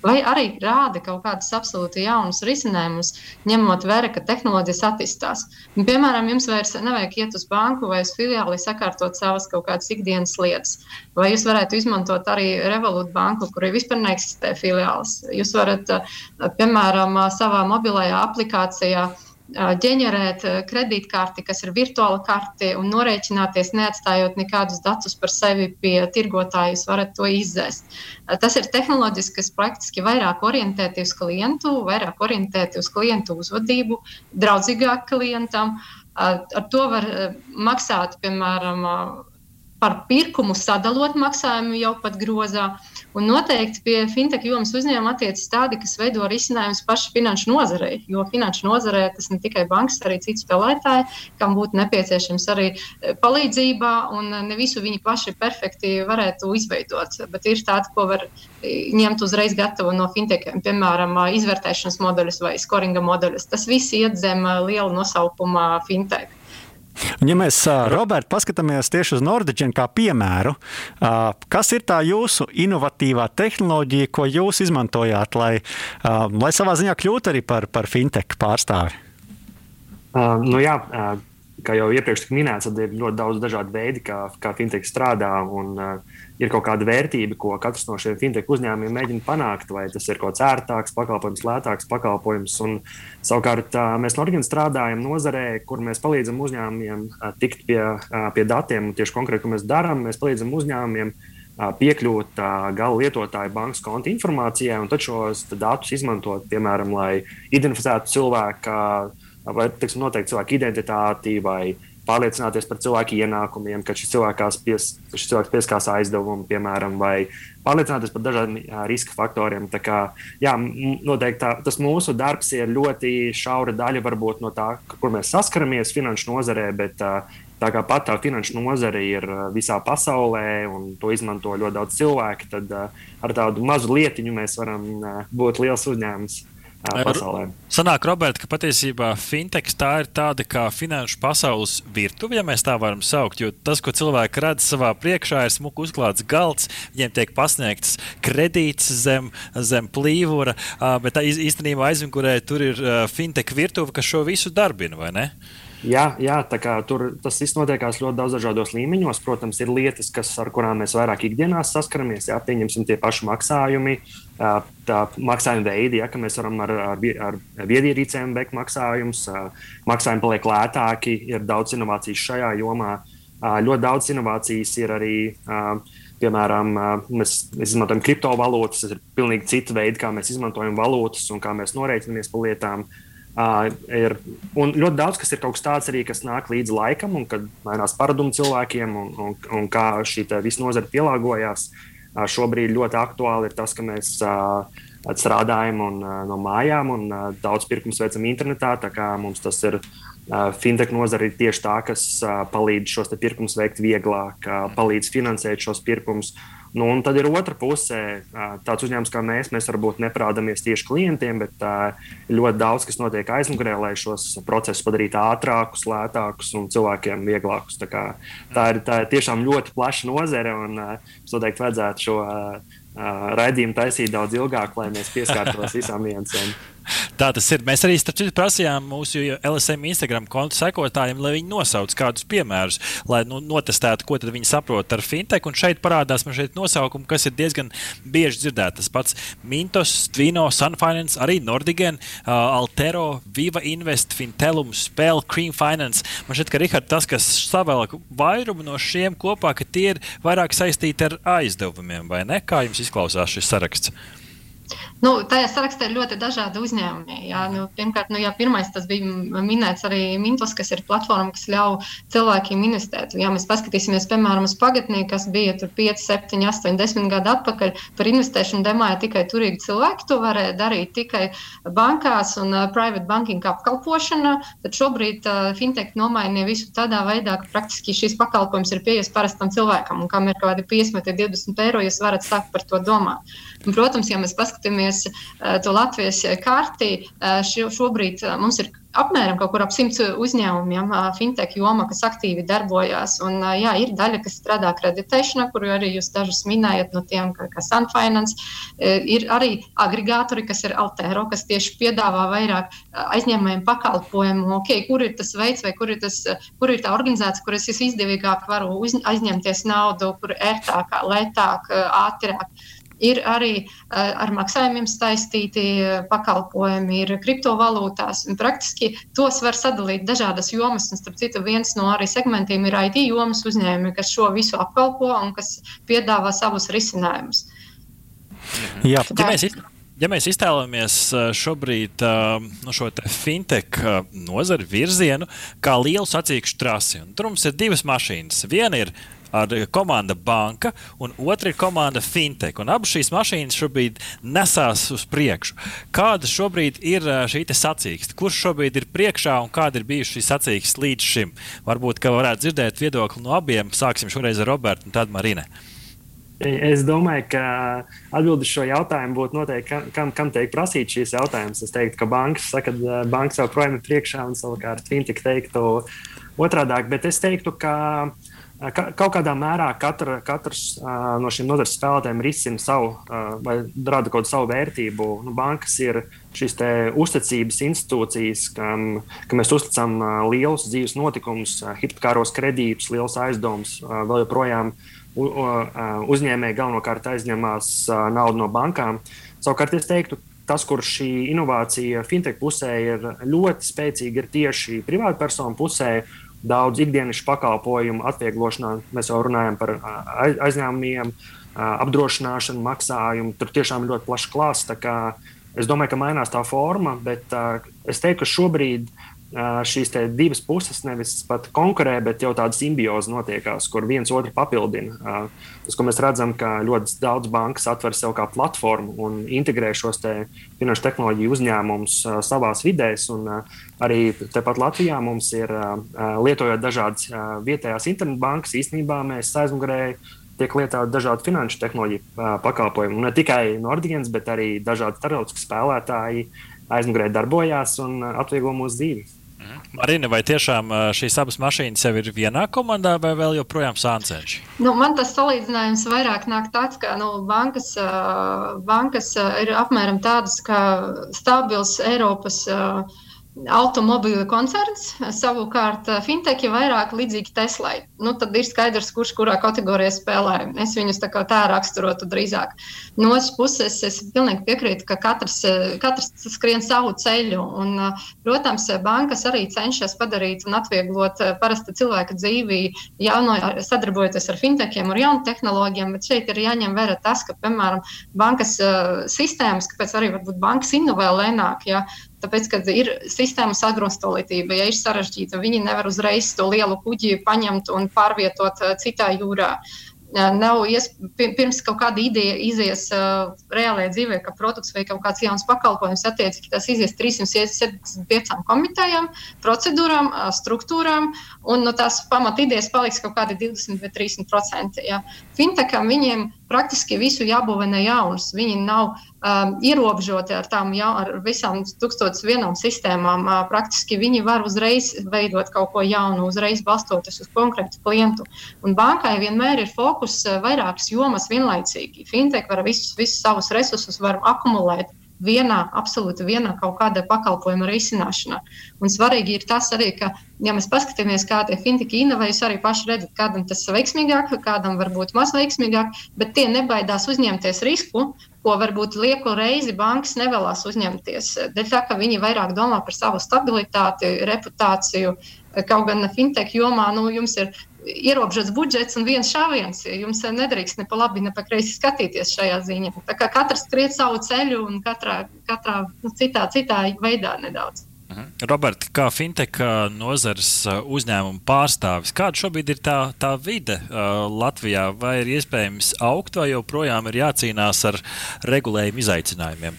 Vai arī rāda kaut kādus absolūti jaunus risinājumus, ņemot vērā, ka tehnoloģijas attīstās. Un, piemēram, jums vairs nevajag iet uz banku vai uz filiāli sakārtot savas kaut kādas ikdienas lietas. Vai jūs varētu izmantot arī Revolut banku, kur ir vispār neeksistē eksistē filiāls. Jūs varat, piemēram, savā mobilajā aplikācijā ģenerēt kredītkarti, kas ir virtuāla karte, un norēķināties, neatstājot nekādus datus par sevi pie tirgotāja. Jūs varat to izdzēst. Tas ir tehnoloģiski, kas praktiski vairāk orientēti uz klientu, vairāk orientēti uz klientu uzvedību, draudzīgāk klientam. Ar to var maksāt, piemēram, par pirkumu sadalot maksājumu jau pat grozā. Un noteikti pie fintech jomas uzņēmuma attiecas tādi, kas veido risinājumus paši finanšu nozarei. Jo finanšu nozarē tas ne tikai bankas, arī citi spēlētāji, kam būtu nepieciešams arī e, palīdzība, un ne visu viņi paši perfekti varētu izveidot. Bet ir tādi, ko var e, ņemt uzreiz gatavu no fintechiem, piemēram, izvērtēšanas modeļus vai scoringa modeļus. Tas viss iet zem liela nosaukuma fintech. Un, ja mēs, Roberts, paskatāmies tieši uz Nordiģenu kā piemēru, kas ir tā jūsu inovatīvā tehnoloģija, ko jūs izmantojāt, lai, lai savā ziņā kļūtu arī par, par fintech pārstāvi? Uh, nu jā, kā jau iepriekš minēts, tad ir ļoti daudz dažādu veidu, kā, kā fintech strādā. Un, uh, ir kaut kāda vērtība, ko katrs no šiem fintech uzņēmumiem mēģina panākt. Vai tas ir kaut kāds ērtāks pakalpojums, lētāks pakalpojums. Un, savukārt uh, mēs no Orgāna strādājam nozarē, kur mēs palīdzam uzņēmumiem uh, tikt pie, uh, pie datiem. Tieši konkrēti, ko mēs darām, mēs palīdzam uzņēmumiem piekļūt gala lietotāju bankas konta informācijai, un tad šos datus izmantot, piemēram, lai identificētu cilvēku vai teiksim, noteikti cilvēku identitāti vai pārliecināties par cilvēku ienākumiem, ka šis, pies, šis cilvēks pieskās aizdevumu, piemēram, vai pārliecināties par dažādiem riska faktoriem. Tā kā, jā, noteikti tā, tas mūsu darbs ir ļoti šaura daļa varbūt, no tā, kur mēs saskaramies finanšu nozarē, bet tā kā pat tā finanšu nozare ir visā pasaulē un to izmanto ļoti daudz cilvēku, tad ar tādu mazu lietiņu mēs varam būt liels uzņēmums. Pasaulē. Sanāk, Roberta, ka patiesībā fintechs tā ir tāda kā finanšu pasaules virtuve, ja mēs tā varam saukt. Jo tas, ko cilvēki redz savā priekšā, ir smuki uzklāts galds, viņiem tiek pasniegts kredīts zem, zem plīvura, bet īstenībā aizmugurē tur ir fintech virtuve, kas šo visu darbina, vai ne? Jā, jā tur tas viss notiekās ļoti daudz dažādos līmeņos. Protams, ir lietas, kas, ar kurām mēs vairāk ikdienā saskaramies. Jā, pieņemsim tie paši maksājumi, tā maksājuma veidi, ja, ka mēs varam ar, ar, ar viedierīcēm veikt maksājumus. Maksājumi paliek lētāki, ir daudz inovācijas šajā jomā. Ļoti daudz inovācijas ir arī. Piemēram, mēs izmantojam kriptovalūtas, tas ir pilnīgi cits veids, kā mēs izmantojam valūtas un kā mēs norēķinamies par lietām. Uh, Uh, ir, un ļoti daudz kas ir kaut kas tāds arī, kas nāk līdz laikam, un kad mainās paradumi cilvēkiem, un, un, un kā šī visa nozara pielāgojās. Uh, šobrīd ļoti aktuāli ir tas, ka mēs uh, strādājam un, uh, no mājām, un uh, daudz pirkums veicam internetā. Mums tas ir uh, fintech nozara ir tieši tā, kas uh, palīdz šos pirkumus veikt vieglāk, uh, palīdz finansēt šos pirkumus. Uh, Nu, un tad ir otra pusē. Tāds uzņēmums kā mēs, mēs varbūt neprādāmies tieši klientiem, bet ļoti daudz kas notiek aizmugurē, lai šos procesus padarītu ātrākus, lētākus un cilvēkiem vieglākus. Tā, kā, tā, ir, tā ir tiešām ļoti plaša nozare, un es noteikti vajadzētu šo raidījumu taisīt daudz ilgāk, lai mēs pieskārtos visām niansēm. Tā tas ir. Mēs arī citu prasījām mūsu LSM Instagram kontu sekotājiem, lai viņi nosauc kādus piemērus, lai nu, notestētu, ko viņi saprot ar fintech. Un šeit parādās man šeit nosaukumi, kas ir diezgan bieži dzirdēti. Tas pats Mintos, Tvino, Sunfinance, arī Nordigen, uh, Altero, Viva Invest, Fintelum, Spēle, Cream Finance. Man šķiet, ka Rihard, tas, kas savēlk vairumu no šiem kopā, ka tie ir vairāk saistīti ar aizdevumiem, vai ne? Kā jums izklausās šis saraksts? Nu, tajā sarakstā ir ļoti dažādi uzņēmumi. Jā, nu, pirmkārt, nu, jā, pirmais tas bija minēts arī Mintos, kas ir platforma, kas ļauj cilvēkiem investēt. Ja mēs paskatīsimies, piemēram, uz pagatnī, kas bija 5, 7, 8, 10 gadu atpakaļ, par investēšanu demāja tikai turīgi cilvēki. To varēja darīt tikai bankās un uh, private banking apkalpošana. Tad šobrīd uh, fintech nomainīja visu tādā veidā, ka praktiski šīs pakalpojums ir pieejams parastam cilvēkam. Un kam ir kaut kādi 50, 20 eiro, jūs varat sākt par to domāt. Un, protams, ja mēs paskatāmies uh, to Latvijas karti, uh, šobrīd uh, mums ir apmēram kaut kur ap simts uzņēmumiem, fintech joma, kas aktīvi darbojas. Un, jā, ir daļa, kas strādā kreditēšanā, kuru arī jūs dažus minējat, no tiem, kā, kā Sunfinance. Ir arī agregātori, kas ir Altero, kas tieši piedāvā vairāk aizņēmējiem pakalpojumu, okay, kur ir tas veids vai kur ir, tas, kur ir tā organizācija, kur es izdevīgāk varu aizņemties naudu, kur ērtāk, lētāk, ātrāk. Ir arī uh, ar maksājumiem saistīti eh, pakalpojumi, ir kriptovalūtās. Praktiski tos var sadalīt dažādas jomas. Un, starp citu, viens no arī segmentiem ir IT jomas uzņēmumi, kas šo visu apkalpo un kas piedāvā savus risinājumus. Jā, ja mēs, ja mēs iztēlojamies eh, šobrīd no šo fintech nozari virzienu kā lielu sacīkšu trasi, tur mums ir divas mašīnas. Viena ir ar komanda banka, un otra ir komanda fintech. Abas šīs mašīnas šobrīd nesās uz priekšu. Kāda šobrīd ir šī sacīkste? Kurš šobrīd ir priekšā un kāda ir bijusi šī sacīkste līdz šim? Varbūt, ka varētu dzirdēt viedokli no abiem. Sāksim šoreiz ar Robertu un tad Marine. Es domāju, ka atbildi šo jautājumu būtu noteikti, kam, kam teikt prasīt šīs jautājumas. Es teiktu, ka bankas saka, ka banka joprojām ir priekšā un savukārt fintech teiktu otrādāk. Bet es teiktu, ka Ka, kaut kādā mērā katra, katrs uh, no šiem nozares spēlētājiem risina savu uh, vai rada kaut savu vērtību. Nu, bankas ir šīs uzticības institūcijas, kam, kam mēs uzticam uh, lielus dzīves notikumus, hipotekāros kredītus, liels aizdomus. Vēl joprojām uh, uzņēmēji galvenokārt aizņemās uh, naudu no bankām. Savukārt es teiktu, tas, kur šī inovācija fintech pusē ir ļoti spēcīga, ir tieši privātpersonu pusē daudz ikdienas pakalpojumu atvieglošanā. Mēs jau runājam par aizņēmumiem, apdrošināšanu, maksājumu. Tur tiešām ir ļoti plašs klāsts. Es domāju, ka mainās tā forma, bet es teiktu, ka šobrīd uh, šīs divas puses nevis pat konkurē, bet jau tāda simbioze notiekās, kur viens otru papildina. Tas, ko mēs redzam, ka ļoti daudz bankas atver sev kā platformu un integrē šos te finanšu tehnoloģiju uzņēmumus savās vidēs. Arī tepat Latvijā mums ir, lietojot dažādas vietējās internetbankas, īstenībā mēs aizmugurēji tiek lietoti dažādi finanšu tehnoloģiju pakalpojumi. Ne tikai Nordigens, bet arī dažādi starptautiski spēlētāji aizmugurē darbojās un atvieglo mūsu dzīvi. Mhm. Marina, vai tiešām šīs abas mašīnas jau ir vienā komandā, vai vēl joprojām sāncenš? Nu, man tas salīdzinājums vairāk nāk tāds, ka nu, bankas, bankas ir apmēram tādas kā stabils Eiropas. Uh, automobīļu koncerns. Savukārt, eh, fintech ir vairāk līdzīgi Teslai. Nu, tad ir skaidrs, kurš kurā kategorijā spēlē. Es viņus tā, tā raksturotu drīzāk. No otras puses, es pilnīgi piekrītu, ka katrs, eh, katrs skrien savu ceļu. Un, eh, protams, bankas arī cenšas padarīt un atvieglot parasta cilvēka dzīvi, jauno, sadarbojoties ar fintechiem, ar jaunu tehnoloģijām. Bet šeit ir jāņem vērā tas, ka, piemēram, bankas sistēmas, kāpēc arī bankas inovē lēnāk. Ja, Tāpēc, kad ir sistēmas agrostolītība, ja ir sarežģīta, viņi nevar uzreiz to lielu kuģi paņemt un pārvietot uh, citā jūrā. Uh, nav iespējams, pirms kaut kāda ideja izies uh, reālajā dzīvē, ka produkts vai kaut kāds jauns pakalpojums, attiecīgi tas izies 375 komitējām, procedūrām, struktūrām, un no tās pamat idejas paliks kaut kādi 20 vai 30%. Ja. Fintecham viņiem praktiski visu jābūvē no jaunas. Viņi nav um, ierobežoti ar tām jau, ar visām tūkstotis vienām sistēmām. Uh, praktiski viņi var uzreiz veidot kaut ko jaunu, uzreiz balstoties uz konkrētu klientu. Un bankai vienmēr ir fokus uh, vairākas jomas vienlaicīgi. Fintech var visus, visus savus resursus akumulēt vienā, absolūti vienā kaut kāda pakalpojuma risināšanā. Un svarīgi ir tas arī, ka, ja mēs paskatāmies, kā tie finteki inovē, jūs arī paši redzat, kādam tas ir veiksmīgāk, kādam varbūt maz veiksmīgāk, bet tie nebaidās uzņemties risku, ko varbūt lieku reizi bankas nevēlas uzņemties. Dēļ tā, ka viņi vairāk domā par savu stabilitāti, reputāciju. Kaut gan fintech jomā nu, jums ir ierobežots budžets un viens šāviens. Jums nedrīkst ne pa labi, ne pa kreisi skatīties šajā ziņā. Tā kā katrs skriet savu ceļu un katrā, katrā nu, citā, citā veidā nedaudz. Mhm. Roberta, kā fintech nozares uzņēmuma pārstāvis, kāda šobrīd ir tā, tā vide uh, Latvijā? Vai ir iespējams augt, vai joprojām ir jācīnās ar regulējumu izaicinājumiem?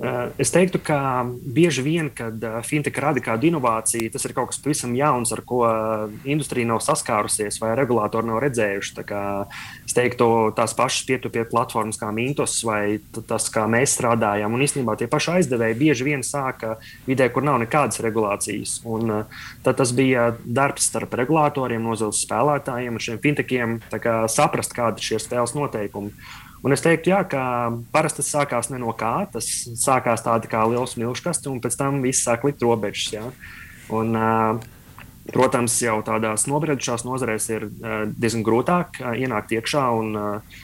Eh, es teiktu, ka bieži vien, kad eh, fintech rada kādu inovāciju, tas ir kaut kas pavisam jauns, ar ko eh, industrija nav saskārusies vai regulātori nav redzējuši. Es teiktu, tās pašas pietupie platformas kā Mintos vai tas, kā mēs strādājam. Un īstenībā tie paši aizdevēji bieži vien sāka vidē, kur nav nekādas regulācijas. Un, tad tas bija darbs starp regulātoriem, nozares spēlētājiem un šiem fintechiem kā saprast, kādi ir šie spēles noteikumi. Un es teiktu, jā, ka parasti tas sākās ne no kā. Tas sākās tādi kā liels milzkasts, un pēc tam viss sāk likt robežas. Jā. Un, Protams, jau tādās nobriedušās nozarēs ir diezgan grūtāk ienākt iekšā, un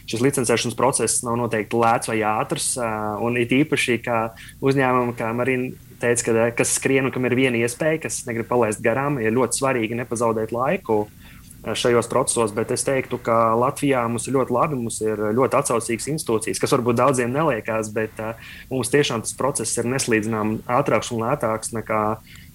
šis licencēšanas process nav noteikti lēts vai ātrs. Un it īpaši, kā uzņēmumam, kā Marina teica, ka, kas skrien un kam ir viena iespēja, kas negrib palaist garām, ir ļoti svarīgi nepazaudēt laiku šajos procesos, bet es teiktu, ka Latvijā mums ir ļoti labi, mums ir ļoti atsaucīgas institūcijas, kas varbūt daudziem neliekas, bet uh, mums tiešām tas process ir neslīdzināms ātrāks un lētāks nekā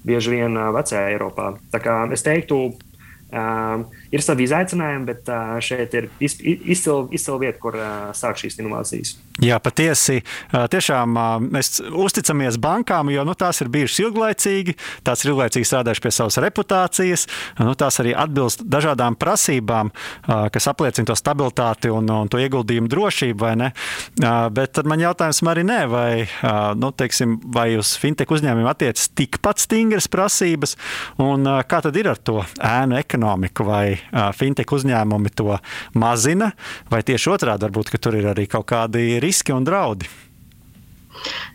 bieži vien uh, vecajā Eiropā. Tā kā es teiktu, uh, ir savi izaicinājumi, bet uh, šeit ir izcila izcil vieta, kur uh, sāk šīs inovācijas. Jā, patiesi. Tiešām mēs uzticamies bankām, jo nu, tās ir bijušas ilglaicīgi, tās ir ilglaicīgi strādājušas pie savas reputācijas, nu, tās arī atbilst dažādām prasībām, kas apliecina to stabilitāti un, un to ieguldījumu drošību. Bet tad man jautājums arī nē, vai, nu, teiksim, vai uz fintech uzņēmumiem attiecas tikpat stingras prasības, un kā tad ir ar to ēnu ekonomiku, vai fintech uzņēmumi to mazina, vai tieši otrādi varbūt, tur ir arī kaut kādi riski un draudi.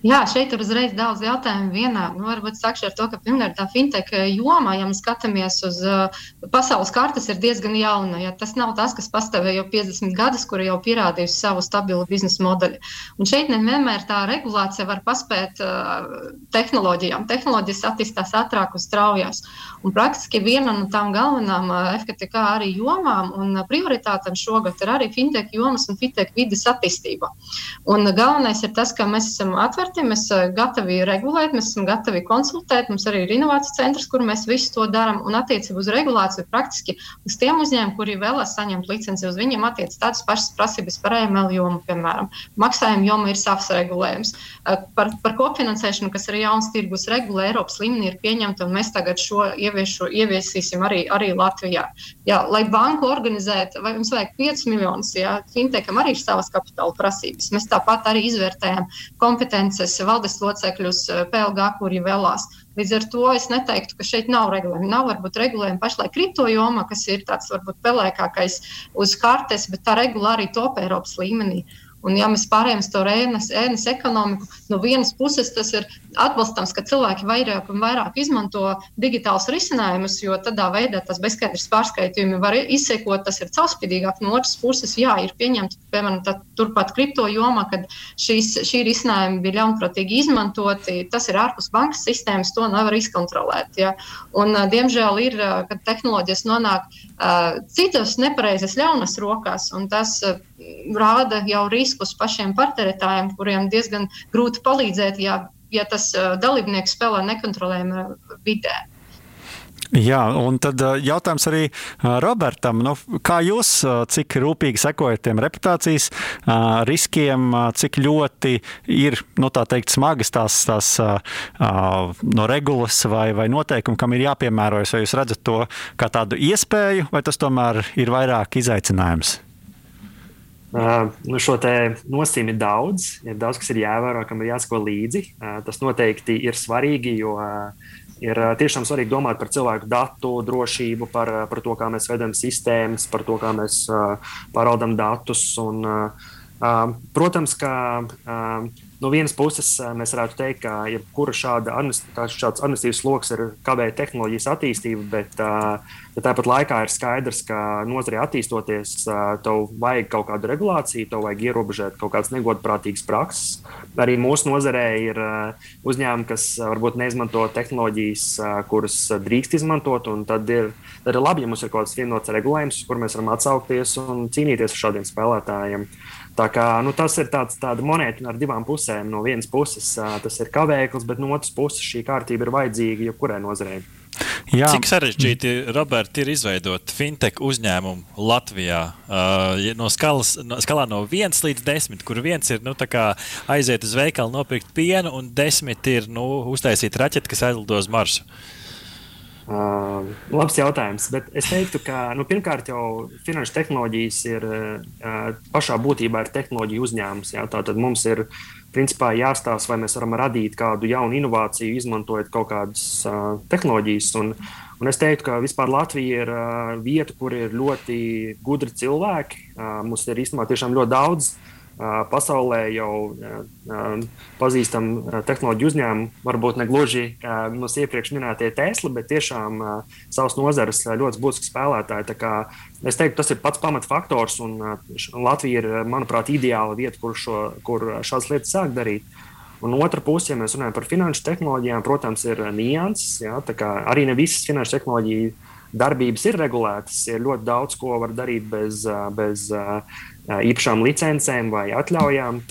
Jā, šeit ir uzreiz daudz jautājumu vienā. Nu, varbūt sākšu ar to, ka pirmkārt tā fintech jomā, ja mēs skatāmies uz uh, pasaules kartes, ir diezgan jauna. Ja tas nav tas, kas pastāvēja jau 50 gadus, kur jau pierādījusi savu stabilu biznesa modeli. Un šeit nevienmēr tā regulācija var paspēt uh, tehnoloģijām. Tehnoloģijas attīstās ātrāk un straujāk. Un praktiski viena no tām galvenām uh, FKTK arī jomām un prioritātēm šogad ir arī fintech jomas un fintech vidas attīstība. Un galvenais ir tas, ka mēs esam atvērti, mēs esam gatavi regulēt, mēs esam gatavi konsultēt. Mums arī ir inovācijas centrs, kur mēs visu to darām. Un attiecībā uz regulāciju praktiski uz tiem uzņēmumiem, kuri vēlas saņemt licenci, uz viņiem attiecas tādas pašas prasības par AML jomu, piemēram. Maksājuma joma ir savs regulējums. Par, par kopfinansēšanu, kas ir jauns tirgus regula, Eiropas līmenī ir pieņemta, un mēs tagad šo ieviešu, ieviesīsim arī, arī Latvijā. Jā, lai banku organizētu, vai mums vajag 5 miljonus, ja fintecham arī ir savas kapitāla prasības. Mēs tāpat arī izvērtējam kompetences valdes locekļus PLG, kuri vēlās. Līdz ar to es neteiktu, ka šeit nav regulējuma. Nav varbūt regulējuma pašlaik kripto jomā, kas ir tāds varbūt pelēkākais uz kartes, bet tā regula arī top Eiropas līmenī. Un, ja mēs pārējām uz to ēnas, ēnas ekonomiku, no vienas puses tas ir atbalstāms, ka cilvēki vairāk un vairāk izmanto digitālus risinājumus, jo tādā veidā tas bezskaidrs pārskaitījumi var izsekot, tas ir caurspīdīgāk. No otras puses, jā, ir pieņemta, piemēram, tā, turpat kripto jomā, kad šīs, šī risinājumi bija ļaunprātīgi izmantoti. Tas ir ārpus bankas sistēmas, to nevar izkontrolēt. Ja? Un, diemžēl ir, kad tehnoloģijas nonāk uh, citas nepareizas ļaunas rokās, un tas uh, rāda jau riskus pašiem patērētājiem, kuriem diezgan grūti palīdzēt, ja, ja tas dalībnieks spēlē nekontrolējumā vidē. Jā, un tad jautājums arī Robertam. Nu, kā jūs, cik rūpīgi sekojat tiem reputācijas riskiem, cik ļoti ir nu, teikt, smagas tās, tās no regulas vai, vai noteikumi, kam ir jāpiemērojas? Vai jūs redzat to kā tādu iespēju, vai tas tomēr ir vairāk izaicinājums? Nu šo nosīmi ir daudz, ir daudz, kas ir jāievēro, kam ir jāsako līdzi. Tas noteikti ir svarīgi, jo ir tiešām svarīgi domāt par cilvēku datu drošību, par, par to, kā mēs veidojam sistēmas, par to, kā mēs pārvaldām datus. Un, protams, ka no vienas puses mēs varētu teikt, ka jebkura šāda administratīvas sloks ir kavējis tehnoloģijas attīstību, bet, bet tāpat laikā ir skaidrs, ka nozarei attīstoties, tev vajag kaut kādu regulāciju, tev vajag ierobežot kaut kādas negodprātīgas prakses. Arī mūsu nozarē ir uzņēmumi, kas varbūt neizmanto tehnoloģijas, kuras drīkst izmantot, un tad ir, tad ir labi, ja mums ir kaut kāds vienots regulējums, kur mēs varam atsaukties un cīnīties ar šādiem spēlētājiem. Tā kā, nu, tas ir tāds, tāda monēta ar divām pusēm. No vienas puses tas ir kavēklis, bet no otras puses šī kārtība ir vajadzīga jebkurai nozarei. Jā. Cik sarežģīti, Roberts, ir izveidot fintech uzņēmumu Latvijā? Uh, no, skalas, no skalā no 1 līdz 10, kur viens ir nu, aiziet uz veikalu, nopirkt pienu, un 10 ir nu, uztaisīt raķeti, kas aizlido uz Marsu. Uh, Uh, labs jautājums, bet es teiktu, ka nu, pirmkārt jau finanšu tehnoloģijas ir uh, pašā būtībā ir tehnoloģija uzņēmums. Jā, Tātad mums ir principā jāstāsta, vai mēs varam radīt kādu jaunu inovāciju, izmantojot kaut kādas uh, tehnoloģijas. Un, un es teiktu, ka vispār Latvija ir uh, vieta, kur ir ļoti gudri cilvēki. Uh, mums ir īstenībā tiešām ļoti daudz uh, pasaulē jau pazīstam tehnoloģiju uzņēmumu, varbūt ne gluži mums iepriekš minētie Tesla, bet tiešām savas nozares ļoti būtisks spēlētāji. Es teiktu, tas ir pats pamatfaktors, un Latvija ir, manuprāt, ideāla vieta, kur, šo, kur šādas lietas sāk darīt. Un otra puse, ja mēs runājam par finanšu tehnoloģijām, protams, ir nianses. Ja, arī ne visas finanšu tehnoloģiju darbības ir regulētas. Ir ļoti daudz, ko var darīt bez, bez īpašām licencēm vai atļaujām.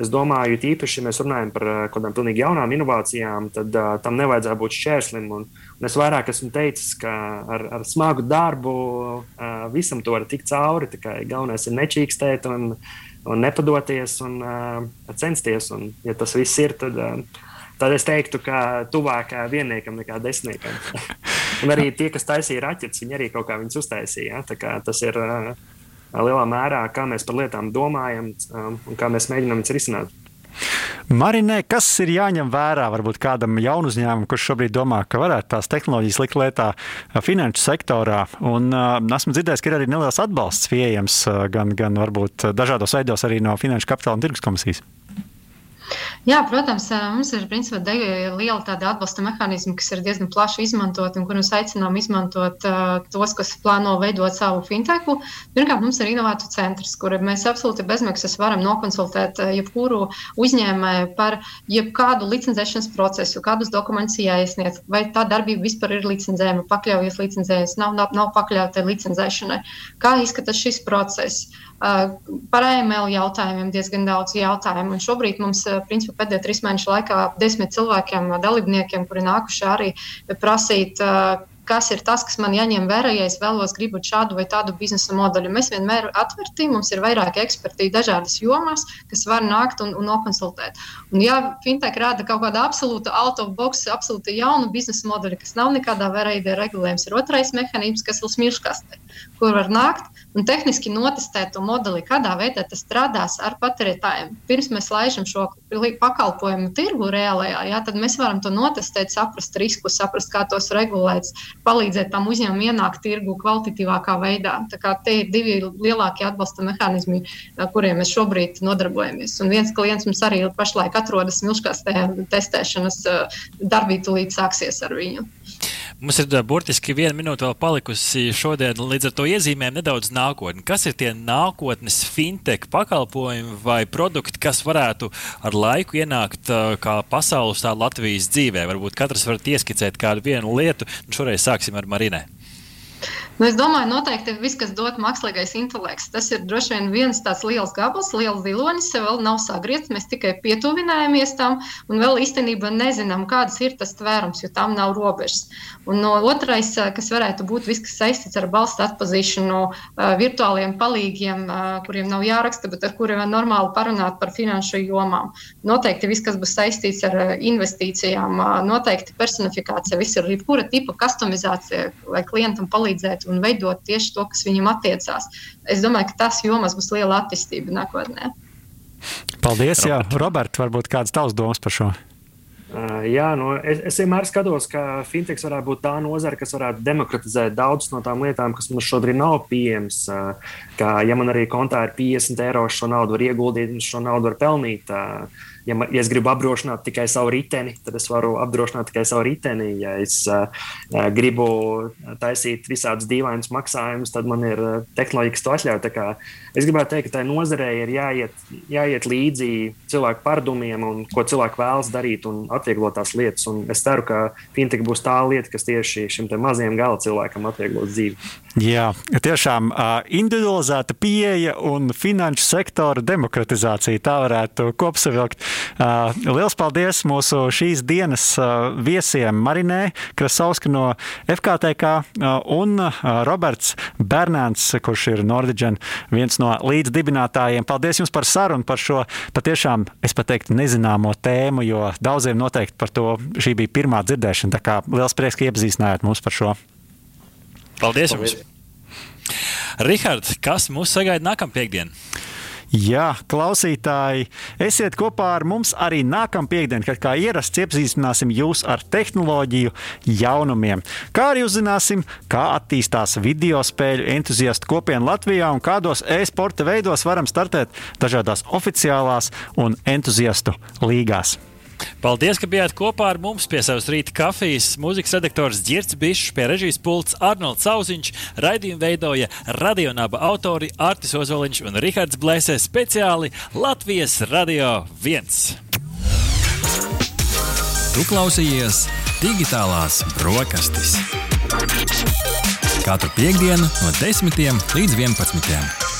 Es domāju, tīpaši, ja mēs runājam par kaut kādām pilnīgi jaunām inovācijām, tad uh, tam nevajadzētu būt šķērslim. Un, un es vairāk esmu teicis, ka ar, ar smagu darbu uh, visam to var tikt cauri. Galvenais ir nečīkstēt un, un nepadoties un uh, censties. Un, ja tas viss ir, tad, uh, tad es teiktu, ka tuvāk vienniekam nekā desmitniekam. un arī tie, kas taisīja raķetes, viņi arī kaut kā viņus uztaisīja. Ja? Tas ir. Uh, lielā mērā, kā mēs par lietām domājam um, un kā mēs mēģinām viņas risināt. Marinē, kas ir jāņem vērā varbūt kādam jaunu uzņēmumam, kurš šobrīd domā, ka varētu tās tehnoloģijas likt lietā uh, finanšu sektorā? Un uh, esmu dzirdējis, ka ir arī neliels atbalsts pieejams uh, gan, gan varbūt dažādos veidos arī no Finanšu kapitāla un tirgus komisijas. Jā, protams, mums ir principā liela tāda atbalsta mehānisma, kas ir diezgan plaši izmantot un kurus aicinām izmantot uh, tos, kas plāno veidot savu fintechu. Pirmkārt, mums ir inovāciju centrs, kur mēs absolūti bezmaksas varam nokonsultēt jebkuru uzņēmēju par jebkādu licencēšanas procesu, kādus dokumentus jāiesniedz, vai tā darbība vispār ir licencējama, pakļaujas licencējas, nav, nav, nav pakļauta licencēšanai, kā izskatās šis process. Par AML jautājumiem diezgan daudz jautājumu. Un šobrīd mums, principā, pēdējo trīs mēnešu laikā desmit cilvēkiem, dalībniekiem, kuri nākuši arī prasīt, kas ir tas, kas man jāņem vērā, ja es vēlos gribu šādu vai tādu biznesa modeļu. Mēs vienmēr atvērti, mums ir vairāki eksperti dažādas jomās, kas var nākt un, un nokonsultēt. Un, ja fintech rāda kaut kādu absolūtu out of box, absolūti jaunu biznesa modeli, kas nav nekādā veidā regulējums, ir otrais mehānisms, kas ir smirškastē. Kur var nākt un tehniski notestēt to modeli, kādā veidā tas strādās ar patērētājiem. Pirms mēs laižam šo pakalpojumu tirgu reālajā, jā, tad mēs varam to notestēt, saprast riskus, saprast, kā tos regulēt, palīdzēt tam uzņēmumam ienākt tirgu kvalitatīvākā veidā. Tā kā tie ir divi lielākie atbalsta mehānismi, kuriem mēs šobrīd nodarbojamies. Un viens klients mums arī pašlaik atrodas milškās testēšanas darbī, tūlīt sāksies ar viņu. Mums ir burtiski viena minūte vēl palikusi šodien, līdz ar to iezīmēm nedaudz nākotni. Kas ir tie nākotnes fintech pakalpojumi vai produkti, kas varētu ar laiku ienākt kā pasaules, tā Latvijas dzīvē? Varbūt katrs var ieskicēt kādu vienu lietu, un šoreiz sāksim ar Marinē. Nu, es domāju, noteikti viss, kas dod mākslīgais intelekts, tas ir droši vien viens tāds liels gabals, liels zilonis, vēl nav sagriezts. Mēs tikai pietuvinājamies tam un vēl īstenībā nezinām, kādas ir tas tvērums, jo tam nav robežas. Un no otrais, kas varētu būt viss, kas saistīts ar balstu atpazīšanu, virtuāliem palīgiem, kuriem nav jāraksta, bet ar kuriem var normāli parunāt par finanšu jomām. Noteikti viss, kas būs saistīts ar investīcijām, noteikti personifikācija, viss ir jebkura tipa customizācija, lai klientam palīdzētu un veidot tieši to, kas viņam attiecās. Es domāju, ka tas jomas būs liela attīstība nākotnē. Paldies, Jā, Robert, varbūt kādas tavas domas par šo? Uh, jā, nu, es, es vienmēr skatos, ka fintechs varētu būt tā nozara, kas varētu demokratizēt daudzas no tām lietām, kas mums šobrīd nav pieejamas. Uh, kā, ja man arī kontā ir 50 eiro, šo naudu var ieguldīt un šo naudu var pelnīt. Uh, ja, man, ja es gribu apdrošināt tikai savu riteni, tad es varu apdrošināt tikai savu riteni. Ja es uh, gribu taisīt visādus dīvainus maksājumus, tad man ir tehnoloģija, kas to atļauj. Es gribētu teikt, ka tai nozarei ir jāiet, jāiet līdzi cilvēku paradumiem un ko cilvēki vēlas darīt un atvieglot tās lietas. Un es ceru, ka fintech būs tā lieta, kas tieši šim mazajam gala cilvēkam atvieglos dzīvi. Jā, tiešām individualizēta pieeja un finanšu sektora demokratizācija. Tā varētu kopsavilkt. Liels paldies mūsu šīs dienas viesiem Marinē Krasauska no FKTK un Roberts Bernāns, kurš ir Nordiģen viens no līdzdibinātājiem. Paldies jums par sarunu, par šo patiešām, es pat teiktu, nezināmo tēmu, jo daudziem noteikti par to šī bija pirmā dzirdēšana. Tā kā liels prieks, ka iepazīstinājāt mūs par šo. Paldies! Paldies. Jums. Rihards, kas mūs sagaida nākamā piekdiena? Jā, klausītāji, esiet kopā ar mums arī nākamā piekdiena, kad kā ierasts iepazīstināsim jūs ar tehnoloģiju jaunumiem. Kā arī uzzināsim, kā attīstās video spēļu entuziastu kopiena Latvijā un kādos e-sporta veidos varam startēt dažādās oficiālās un entuziastu līgās. Paldies, ka bijāt kopā ar mums pie savas rīta kafijas. Mūzikas redaktors Girts Bišs, pie režijas pults Arnolds Zauziņš, raidījumu veidoja radionāba autori Artis Ozoliņš un Rihards Blēsē speciāli Latvijas Radio 1. Tu klausījies digitālās brokastis. Katru piekdienu no 10 līdz 11.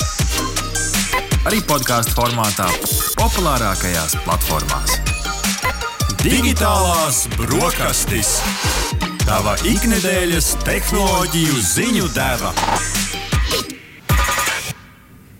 Arī podkāstu formātā, populārākajās platformās. Digitālās brokastis. Tava ikdienas tehnoloģiju ziņu deva.